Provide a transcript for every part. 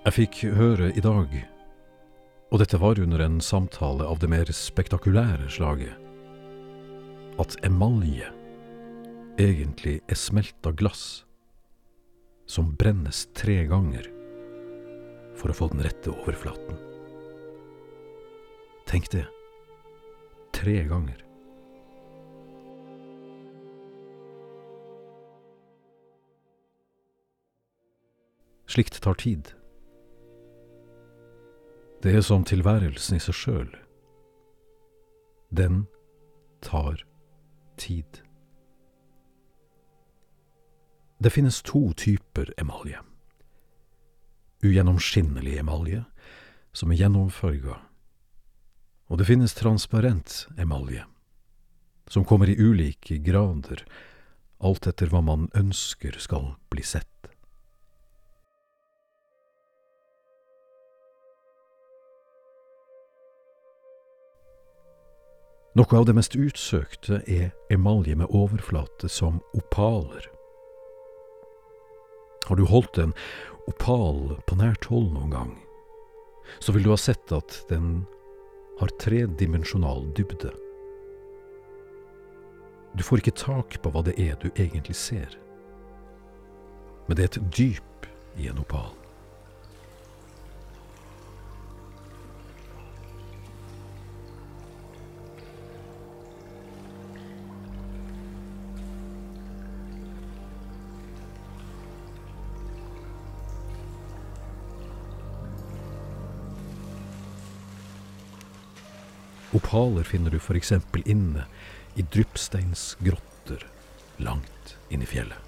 Jeg fikk høre i dag, og dette var under en samtale av det mer spektakulære slaget, at emalje egentlig er smelta glass som brennes tre ganger for å få den rette overflaten. Tenk det. Tre ganger. Slikt tar tid. Det er som tilværelsen i seg sjøl. Den tar tid. Det finnes to typer emalje. Ugjennomskinnelig emalje, som er gjennomfarga, og det finnes transparent emalje, som kommer i ulike grader, alt etter hva man ønsker skal bli sett. Noe av det mest utsøkte er emalje med overflate som opaler. Har du holdt en opal på nært hold noen gang, så vil du ha sett at den har tredimensjonal dybde. Du får ikke tak på hva det er du egentlig ser, men det er et dyp i en opal. Opaler finner du eksempel inne i dryppsteinsgrotter langt inn i fjellet.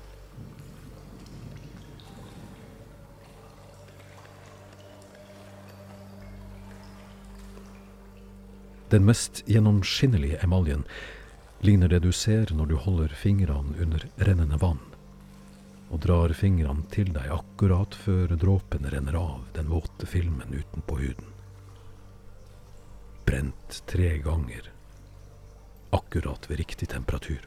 Den mest gjennomskinnelige emaljen ligner det du ser når du holder fingrene under rennende vann og drar fingrene til deg akkurat før dråpene renner av den våte filmen utenpå huden brent tre ganger, akkurat ved riktig temperatur.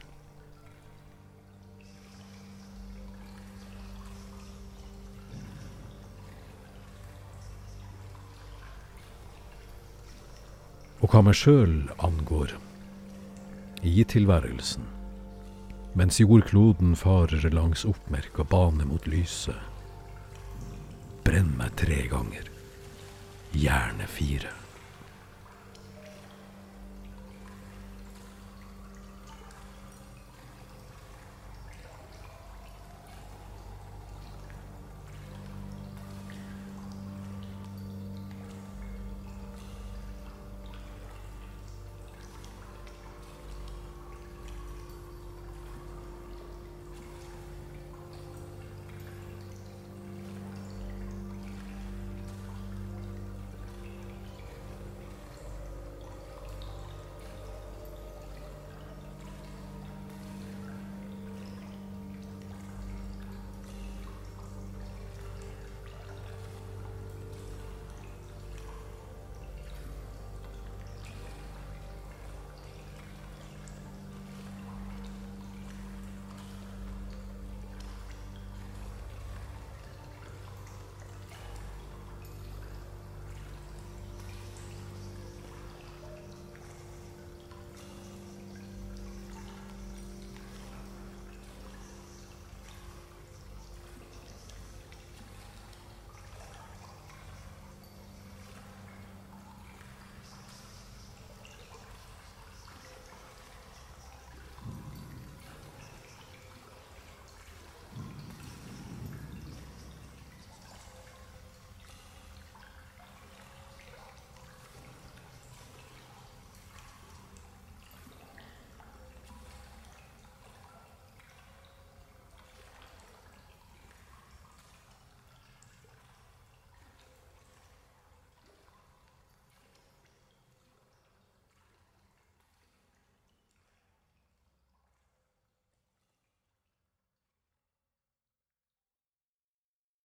Og hva meg sjøl angår, i tilværelsen, mens jordkloden farer langs oppmerka bane mot lyset, brenn meg tre ganger, gjerne fire.